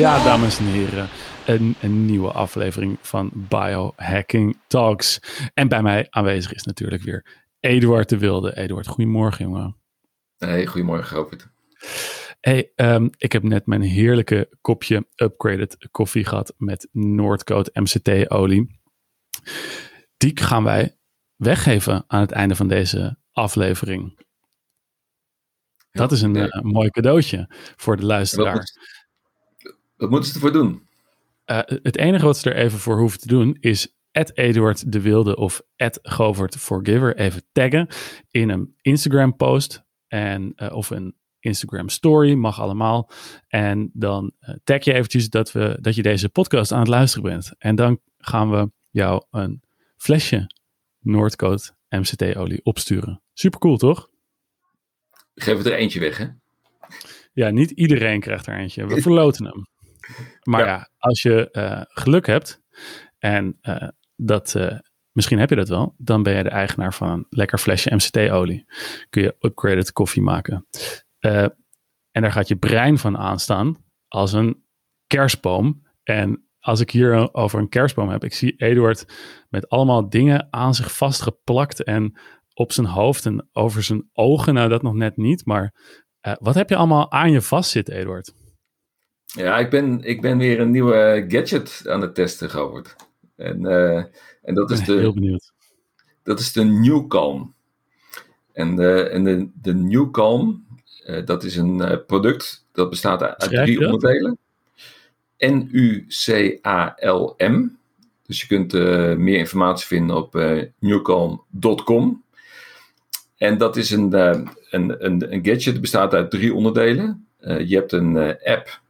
Ja, dames en heren, een, een nieuwe aflevering van Biohacking Talks. En bij mij aanwezig is natuurlijk weer Eduard de Wilde. Eduard, goedemorgen jongen. Hey, goedemorgen Robert. Hey, ehm, ik heb net mijn heerlijke kopje upgraded koffie gehad met Noordcoat MCT olie. Die gaan wij weggeven aan het einde van deze aflevering. Dat is een uh, mooi cadeautje voor de luisteraar. Wat, moet, wat moeten ze ervoor doen? Uh, het enige wat ze er even voor hoeven te doen is Eduard de Wilde of Govert Forgiver even taggen in een Instagram post en, uh, of een Instagram story, mag allemaal. En dan tag je eventjes dat, we, dat je deze podcast aan het luisteren bent. En dan gaan we jou een flesje Noordcoat MCT olie opsturen. Super cool, toch? Geef het er eentje weg, hè? Ja, niet iedereen krijgt er eentje. We verloten hem. Maar ja, ja als je uh, geluk hebt en uh, dat, uh, misschien heb je dat wel, dan ben je de eigenaar van een lekker flesje MCT-olie. Kun je upgraded koffie maken. en daar gaat je brein van aanstaan als een kerstboom. En als ik hier over een kerstboom heb, ik zie Eduard met allemaal dingen aan zich vastgeplakt en op zijn hoofd en over zijn ogen. Nou, dat nog net niet. Maar uh, wat heb je allemaal aan je vastzitten, Eduard? Ja, ik ben, ik ben weer een nieuwe gadget aan het testen, Govert. En, uh, en dat is de. Heel benieuwd. Dat is de Newcalm. En de, en de, de Newcalm, uh, dat is een product dat bestaat uit Schrijf drie dat? onderdelen. N-U-C-A-L-M. Dus je kunt uh, meer informatie vinden op uh, newcalm.com. En dat is een, een, een, een gadget, het bestaat uit drie onderdelen. je hebt een app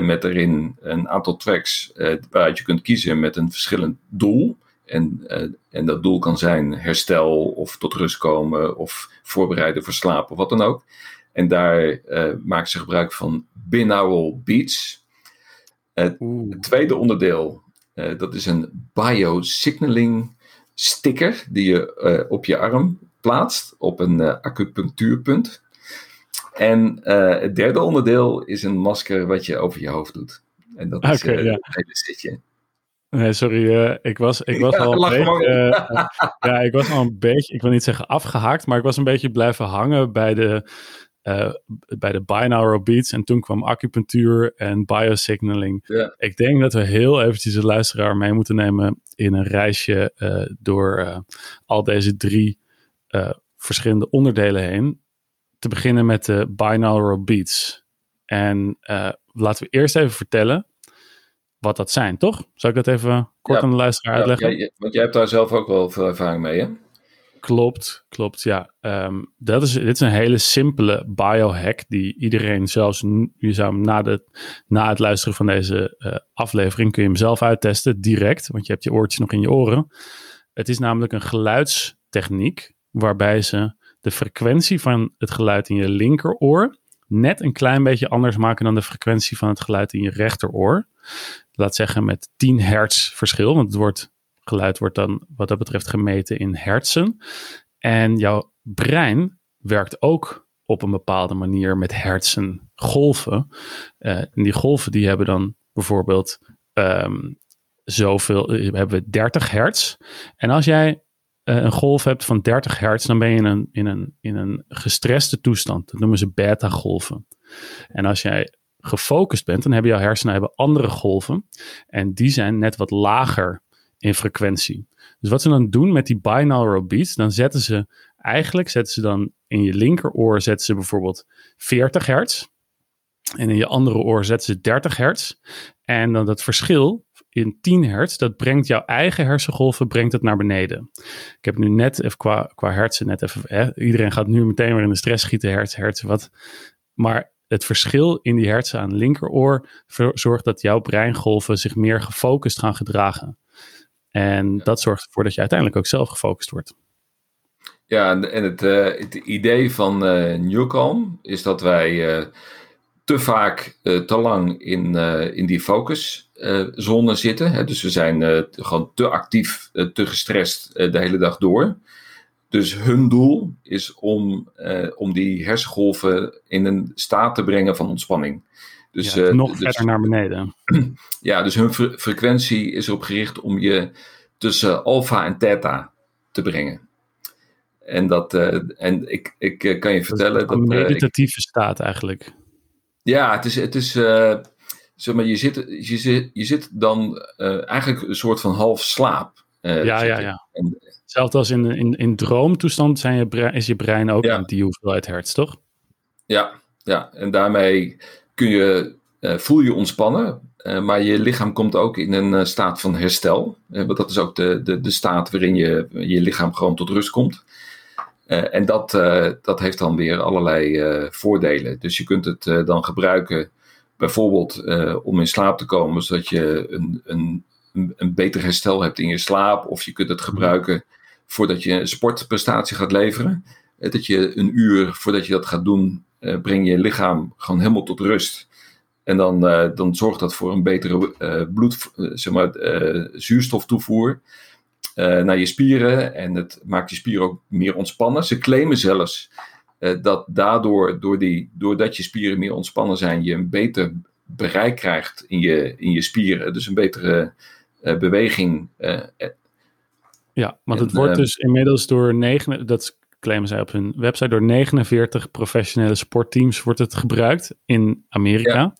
met erin een aantal tracks waaruit je kunt kiezen met een verschillend doel. En, en dat doel kan zijn herstel of tot rust komen of voorbereiden voor slaap of wat dan ook. En daar maken ze gebruik van binaural beats. Het tweede onderdeel, uh, dat is een biosignaling sticker die je uh, op je arm plaatst op een uh, acupunctuurpunt. En het derde onderdeel is een masker wat je over je hoofd doet. En dat is okay, ja. het hele zitje. Nee, sorry, ik was, ik was Ja, al een beetje, ja, ik was al een beetje, ik wil niet zeggen afgehaakt, maar ik was een beetje blijven hangen bij de, uh, bij de binaural beats. En toen kwam acupunctuur en biosignaling. Ja. Ik denk dat we heel eventjes de luisteraar mee moeten nemen in een reisje door al deze drie verschillende onderdelen heen. Te beginnen met de binaural beats. En laten we eerst even vertellen wat dat zijn, toch? Zal ik dat even kort Ja. aan de luisteraar uitleggen? Ja, want jij hebt daar zelf ook wel veel ervaring mee, hè? Klopt, klopt, ja. Ehm, dat is, dit is een hele simpele biohack die iedereen zelfs, n- je zou hem na, de, na het luisteren van deze eh, aflevering, kun je hem zelf uittesten, direct, want je hebt je oortjes nog in je oren. Het is namelijk een geluidstechniek waarbij ze de frequentie van het geluid in je linkeroor net een klein beetje anders maken dan de frequentie van het geluid in je rechteroor. Laat zeggen met 10 hertz verschil, want het wordt geluid wordt dan wat dat betreft gemeten in hertzen. En jouw brein werkt ook op een bepaalde manier met hertzen golven. Eh, en die golven die hebben dan bijvoorbeeld ehm, zoveel, eh, hebben we 30 hertz. En als jij een golf hebt van 30 hertz, dan ben je in een, in een, in een gestreste toestand. Dat noemen ze beta-golven. En als jij gefocust bent, dan hebben jouw hersenen hebben andere golven. En die zijn net wat lager in frequentie. Dus wat ze dan doen met die binaural beats, dan zetten ze eigenlijk zetten ze dan in je linkeroor zetten ze bijvoorbeeld 40 hertz. En in je andere oor zetten ze 30 hertz. En dan dat verschil in 10 hertz, dat brengt jouw eigen hersengolven brengt het naar beneden. Ik heb nu net even qua, qua hertzen net even, hè, iedereen gaat nu meteen weer in de stress schieten, hertz, hertz, wat. Maar het verschil in die hertsen aan linkeroor zorgt dat jouw breingolven zich meer gefocust gaan gedragen. En dat zorgt ervoor dat je uiteindelijk ook zelf gefocust wordt. Ja, en het, eh, het idee van eh Newcom is dat wij eh, te vaak te lang in, in die focuszone zitten. Hè? Dus we zijn eh, gewoon te actief, eh, te gestrest eh, de hele dag door. Dus hun doel is om, eh, om die hersengolven in een staat te brengen van ontspanning. Dus, ja, eh, nog dus- verder naar beneden. Ja, dus hun fre- frequentie is erop gericht om je tussen alfa en theta te brengen. En, dat, eh, en ik, ik eh, kan je vertellen een dat. eh, ik- meditatieve staat eigenlijk. ja, het is. Het is eh, zeg maar, je, zit, je, zit, je zit dan eh, eigenlijk een soort van half slaap. eh, Ja, ja, ja. En, Hetzelfde als in, in, in droomtoestand zijn je brein, is je brein ook Ja. die hoeveelheid hertz, toch? ja, ja, en daarmee kun je, eh, voel je ontspannen. maar je lichaam komt ook in een staat van herstel. Want dat is ook de, de, de staat waarin je, je lichaam gewoon tot rust komt. En dat, dat heeft dan weer allerlei voordelen. Dus je kunt het dan gebruiken, bijvoorbeeld eh, om in slaap te komen, zodat je een, een, een, beter herstel hebt in je slaap. Of je kunt het gebruiken voordat je een sportprestatie gaat leveren. Eh, dat je een uur voordat je dat gaat doen, eh, breng je lichaam gewoon helemaal tot rust. En dan, dan zorgt dat voor een betere bloed, zeg maar, zuurstoftoevoer naar je spieren. En het maakt je spieren ook meer ontspannen. Ze claimen zelfs dat daardoor, door die, doordat je spieren meer ontspannen zijn, je een beter bereik krijgt in je, in je spieren. Dus een betere eh, beweging. eh, eh, Ja, want En, het wordt eh, dus inmiddels door negen, dat claimen zij op hun website, door 49 professionele sportteams wordt het gebruikt in Amerika.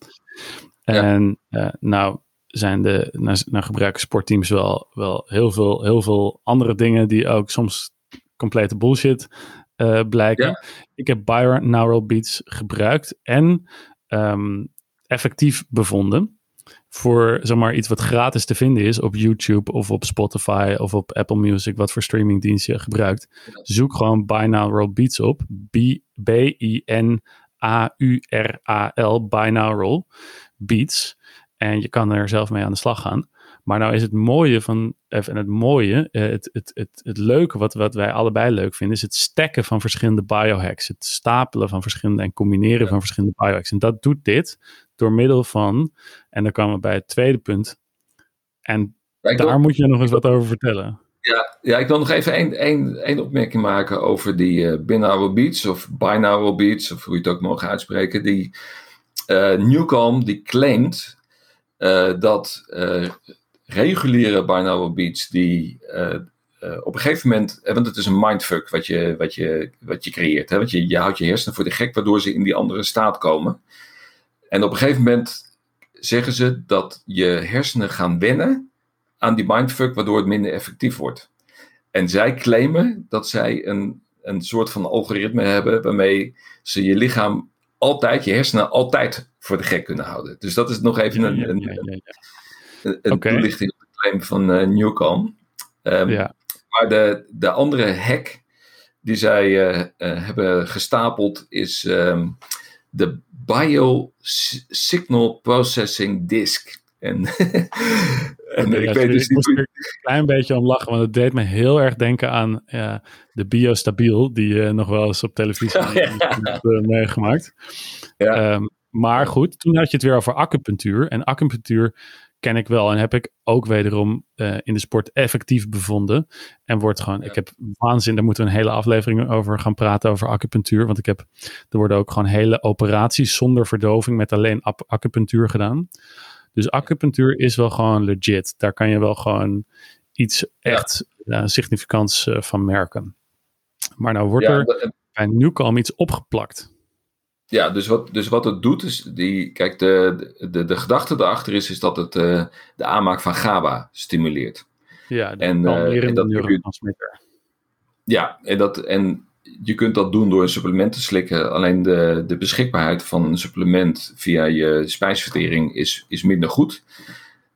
En eh, nou zijn de, nou, nou gebruiken sportteams wel, wel heel, veel, heel veel andere dingen die ook soms complete bullshit eh, blijken. Ja. Ik heb binaural beats gebruikt en ehm, effectief bevonden voor zeg maar, iets wat gratis te vinden is op YouTube of op Spotify of op Apple Music, wat voor streamingdienst je gebruikt. Zoek gewoon binaural beats op. B- B-I-N-A-U-R-A-L, binaural beats. En je kan er zelf mee aan de slag gaan. Maar nou is het mooie van, eh, en het mooie, eh, het, het, het, het leuke wat, wat wij allebei leuk vinden, is het stacken van verschillende biohacks. Het stapelen van verschillende en combineren van verschillende biohacks. En dat doet dit door middel van, en dan komen we bij het tweede punt. En ik daar wil- moet je nog eens wat over vertellen. Ja, ja, ik wil nog even één, één, één opmerking maken over die eh binaural beats of binaural beats, of hoe je het ook mogen uitspreken. Die eh Newcom die claimt dat eh, reguliere binaural beats die eh, eh, op een gegeven moment, eh, want het is een mindfuck wat je, wat je, wat je creëert. Hè? Want je, je houdt je hersenen voor de gek, waardoor ze in die andere staat komen. En op een gegeven moment zeggen ze dat je hersenen gaan wennen aan die mindfuck, waardoor het minder effectief wordt. En zij claimen dat zij een, een soort van algoritme hebben waarmee ze je lichaam altijd, je hersenen altijd voor de gek kunnen houden. Dus dat is nog even een, Ja, een, ja, een, toelichting op de claim van eh Newcom. Ehm, Ja. Maar de, de andere hack die zij eh, eh, hebben gestapeld is ehm, de Bio S- Signal Processing Disk. En, en Ja, ik weet dus ik moest niet er een klein beetje om lachen, want het deed me heel erg denken aan ja, de Biostabiel, die je nog wel eens op televisie Oh, hebt eh, meegemaakt. Ja. Ehm, maar goed, toen had je het weer over acupunctuur. En acupunctuur ken ik wel en heb ik ook wederom eh, in de sport effectief bevonden. En wordt gewoon, Ja. ik heb waanzin, daar moeten we een hele aflevering over gaan praten, over acupunctuur. Want ik heb, er worden ook gewoon hele operaties zonder verdoving met alleen acupunctuur gedaan. Dus acupunctuur is wel gewoon legit. Daar kan je wel gewoon iets echt eh, significants eh, van merken. Maar nou wordt Ja, er dat- bij Newcom iets opgeplakt. Ja, dus wat, dus wat het doet is, die, kijk, de, de, de gedachte erachter is, is dat het eh, de aanmaak van GABA stimuleert. Ja, En, en dat- neurotransmitter. Ja, en, dat, en je kunt dat doen door een supplement te slikken. Alleen de, de beschikbaarheid van een supplement via je spijsvertering is, is minder goed.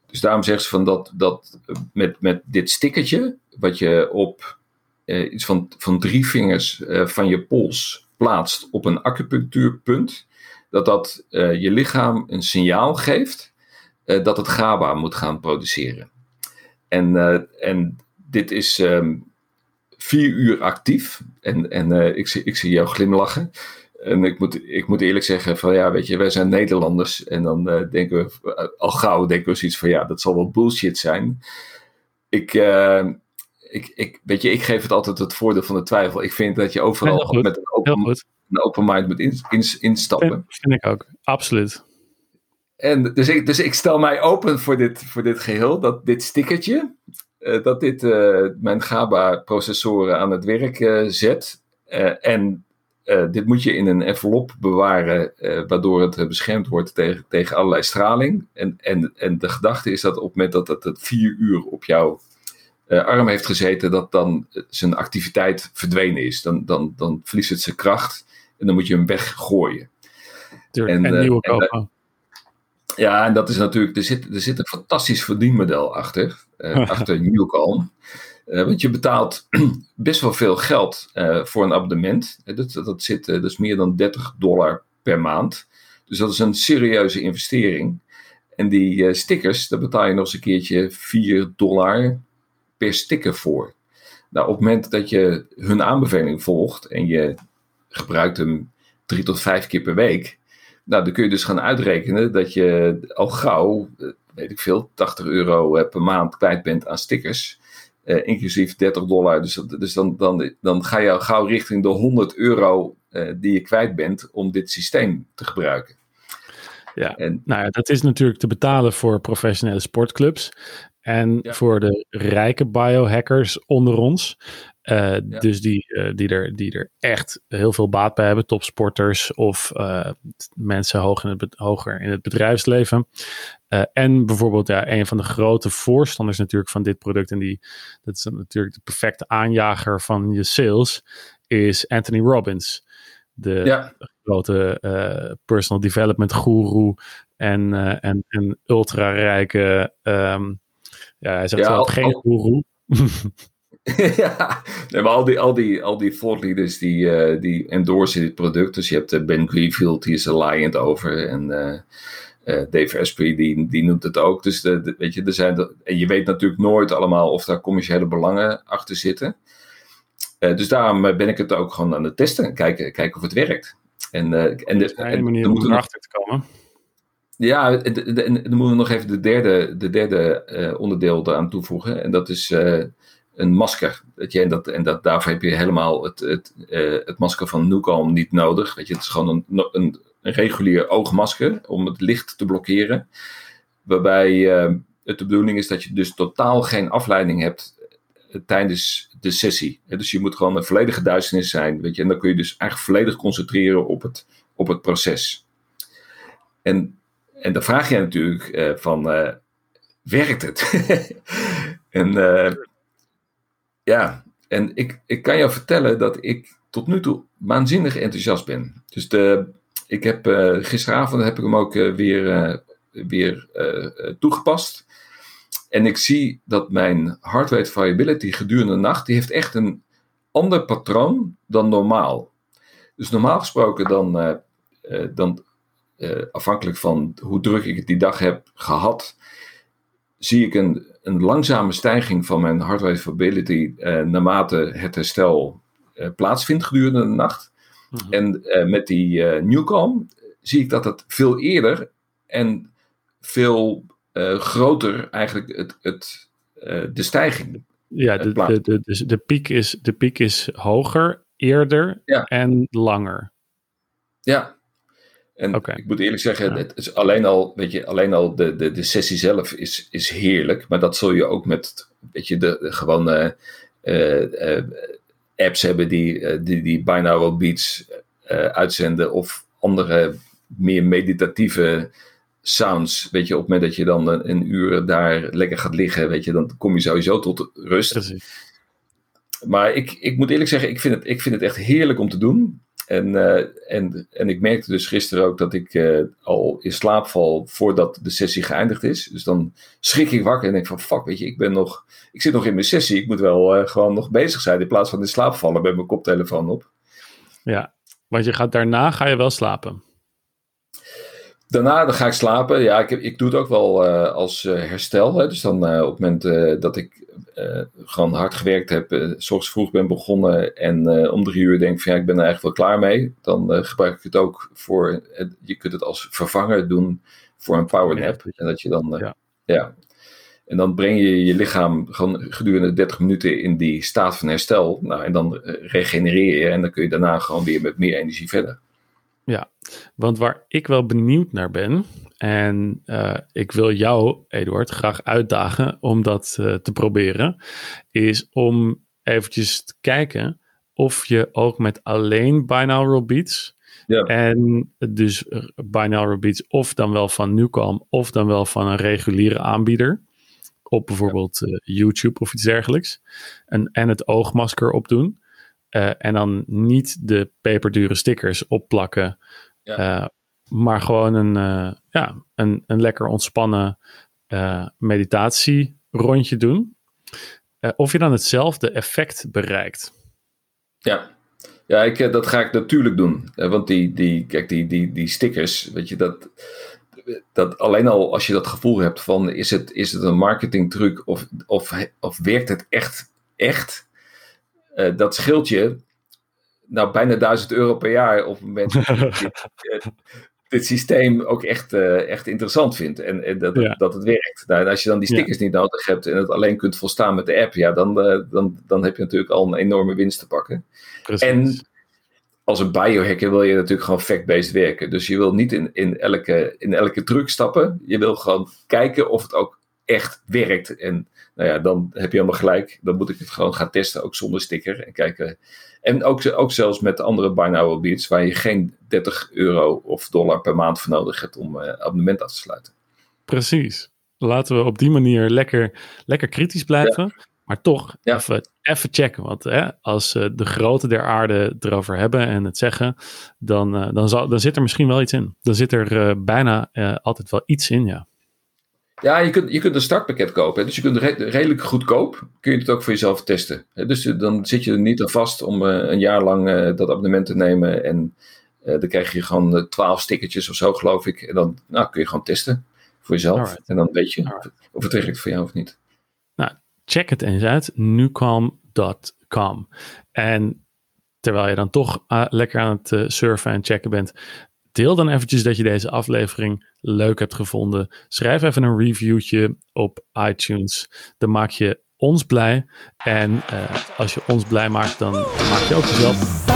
Dus daarom zegt ze van dat, dat met, met dit stickertje, wat je op eh, iets van, van drie vingers eh, van je pols plaatst op een acupunctuurpunt, dat dat eh, je lichaam een signaal geeft eh, dat het GABA moet gaan produceren. En, eh, en dit is ehm, vier uur actief. En, en eh, ik, zie, ik zie jou glimlachen. En ik moet, ik moet eerlijk zeggen van ja, weet je, wij zijn Nederlanders. En dan eh, denken we, eh, al gauw denken we zoiets van ja, dat zal wel bullshit zijn. Ik, ik, ik, weet je, ik geef het altijd het voordeel van de twijfel. Ik vind dat je overal met een open, een open mind moet in, in, instappen. Vind, vind ik ook. Absoluut. En dus ik, dus ik stel mij open voor dit, voor dit geheel, dat dit stickertje, dat dit uh, mijn GABA-processoren aan het werk uh, zet. en dit moet je in een envelop bewaren, waardoor het beschermd wordt tegen, tegen allerlei straling. En, en, en de gedachte is dat op het moment dat het, het vier uur op jouw arm heeft gezeten, dat dan zijn activiteit verdwenen is. Dan, dan, dan verliest het zijn kracht en dan moet je hem weggooien. Tuurlijk, en, en nieuwe kopen. Ja, en dat is natuurlijk, er zit, er zit een fantastisch verdienmodel achter, uh, achter Newcalm. Uh, want je betaalt best wel veel geld uh, voor een abonnement. dat, dat, zit, dat is meer dan 30 dollar per maand. Dus dat is een serieuze investering. En die stickers, daar betaal je nog eens een keertje 4 dollar per sticker voor. Nou, op het moment dat je hun aanbeveling volgt en je gebruikt hem drie tot vijf keer per week, nou, dan kun je dus gaan uitrekenen dat je al gauw, eh, weet ik veel, 80 euro eh, per maand kwijt bent aan stickers. Uh, inclusief 30 dollar. Dus, dus dan, dan, dan ga je al gauw richting de 100 euro uh, die je kwijt bent om dit systeem te gebruiken. Ja, en, nou ja, dat is natuurlijk te betalen voor professionele sportclubs. En voor de rijke biohackers onder ons. Uh, Dus die, uh, die, er, die er echt heel veel baat bij hebben. Topsporters of uh, mensen hoog in het, hoger in het bedrijfsleven. en bijvoorbeeld ja, een van de grote voorstanders natuurlijk van dit product. En die, dat is natuurlijk de perfecte aanjager van je sales. Is Anthony Robbins. De ja. grote personal development guru. En, en, en ultra rijke... Um, ja, hij zegt ja, zelf geen guru. ja, maar al die, al die, al die leaders die, uh, die endorsen dit product. Dus je hebt uh, Ben Greenfield, die is er over. En uh, Dave Asprey, die, die noemt het ook. Dus de, weet je, er zijn de, en je weet natuurlijk nooit allemaal of daar commerciële belangen achter zitten. dus daarom ben ik het ook gewoon aan het testen. Kijken, kijken of het werkt. En, en de, en, manier om erachter te komen. Ja, en dan moeten we nog even de derde, de derde uh, onderdeel eraan toevoegen. En dat is uh, een masker. Weet je, en, dat, en dat, daarvoor heb je helemaal het, het, uh, het masker van Nucalm niet nodig. Weet je, het is gewoon een, een, regulier oogmasker om het licht te blokkeren. Waarbij het de bedoeling is dat je dus totaal geen afleiding hebt tijdens de sessie. Dus je moet gewoon een volledige duisternis zijn. Weet je, en dan kun je dus eigenlijk volledig concentreren op het, op het proces. En en dan vraag je natuurlijk van, werkt het? en ja, en ik, ik kan jou vertellen dat ik tot nu toe waanzinnig enthousiast ben. Dus de, ik heb, gisteravond heb ik hem ook weer, weer toegepast. En ik zie dat mijn heart rate variability gedurende de nacht, die heeft echt een ander patroon dan normaal. Dus normaal gesproken dan, dan afhankelijk van hoe druk ik het die dag heb gehad, zie ik een, een langzame stijging van mijn heart rate variability uh, naarmate het herstel uh, plaatsvindt gedurende de nacht. Mhm. En met die Newcom zie ik dat het veel eerder en veel groter eigenlijk het, het, de stijging. Ja, de, de, de, de, de, piek is, de piek is hoger, eerder en langer. Ja, en ik moet eerlijk zeggen, het is alleen al, weet je, alleen al de, de, de sessie zelf is, is heerlijk. Maar dat zul je ook met, weet je, de, de gewone uh, uh, apps hebben die, uh, die, die binaural beats uitzenden. Of andere meer meditatieve sounds. Weet je, op het moment dat je dan een, een, uur daar lekker gaat liggen, weet je, dan kom je sowieso tot rust. Precies. Maar ik, ik moet eerlijk zeggen, ik vind, het, ik vind het echt heerlijk om te doen. En, uh, en, en ik merkte dus gisteren ook dat ik uh, al in slaap val voordat de sessie geëindigd is. Dus dan schrik ik wakker en denk van fuck, weet je, ik ben nog, ik zit nog in mijn sessie. Ik moet wel uh, gewoon nog bezig zijn in plaats van in slaap vallen met mijn koptelefoon op. Ja, want je gaat daarna ga je wel slapen. Daarna dan ga ik slapen. Ja, ik, ik doe het ook wel als herstel. Hè. Dus dan op het moment dat ik gewoon hard gewerkt heb, uh, s vroeg ben begonnen en om drie uur denk van ja, ik ben er eigenlijk wel klaar mee. Dan gebruik ik het ook voor, je kunt het als vervanger doen voor een powernap. En dat je dan, ja. ja. En dan breng je je lichaam gewoon gedurende 30 minuten in die staat van herstel. Nou, en dan regenereer je en dan kun je daarna gewoon weer met meer energie verder. Ja, want waar ik wel benieuwd naar ben, en uh, ik wil jou, Eduard, graag uitdagen om dat uh, te proberen, is om eventjes te kijken of je ook met alleen binaural beats ja. en dus binaural beats of dan wel van Newcom of dan wel van een reguliere aanbieder op bijvoorbeeld uh, YouTube of iets dergelijks en, en het oogmasker opdoen en dan niet de peperdure stickers opplakken ja. Maar gewoon een, uh, ja, een, een lekker ontspannen meditatierondje doen. Of je dan hetzelfde effect bereikt. Ja, ja ik, dat ga ik natuurlijk doen. want die, die, kijk, die, die, die stickers, weet je, dat, dat alleen al als je dat gevoel hebt van is het, is het een marketingtruc of, of, of werkt het echt, echt, dat scheelt je nou bijna 1000 euro per jaar op het moment dat dit systeem ook echt, uh, echt interessant vindt en, en dat, dat het werkt. Nou, en als je dan die stickers niet nodig hebt en het alleen kunt volstaan met de app, ja, dan, uh, dan, dan heb je natuurlijk al een enorme winst te pakken. Precies. En als een biohacker wil je natuurlijk gewoon fact-based werken. Dus je wil niet in, in, elke, in elke truc stappen. Je wil gewoon kijken of het ook echt werkt. En nou ja, dan heb je helemaal gelijk. Dan moet ik het gewoon gaan testen, ook zonder sticker. En kijken en ook, ook zelfs met andere binaural beats, waar je geen 30 euro of dollar per maand voor nodig hebt om uh, abonnement af te sluiten. Precies. Laten we op die manier lekker, lekker kritisch blijven. Maar toch even, even checken. Want hè, als uh, de grote der aarde erover hebben en het zeggen, dan, uh, dan, zal, dan zit er misschien wel iets in. Dan zit er bijna altijd wel iets in, ja. Ja, je kunt, je kunt een startpakket kopen. Dus je kunt redelijk goedkoop, kun je het ook voor jezelf testen. Dus eh, dan zit je er niet aan vast om uh, een jaar lang uh, dat abonnement te nemen. En dan krijg je gewoon twaalf stickertjes of zo, geloof ik. En dan nou, kun je gewoon testen voor jezelf. En dan weet je of, of het werkt voor jou of niet. Nou, check het eens uit. Nucom.com. En terwijl je dan toch lekker aan het surfen en checken bent, Deel dan eventjes dat je deze aflevering leuk hebt gevonden. Schrijf even een reviewtje op iTunes. Dan maak je ons blij. En uh, als je ons blij maakt, dan maak je ook jezelf.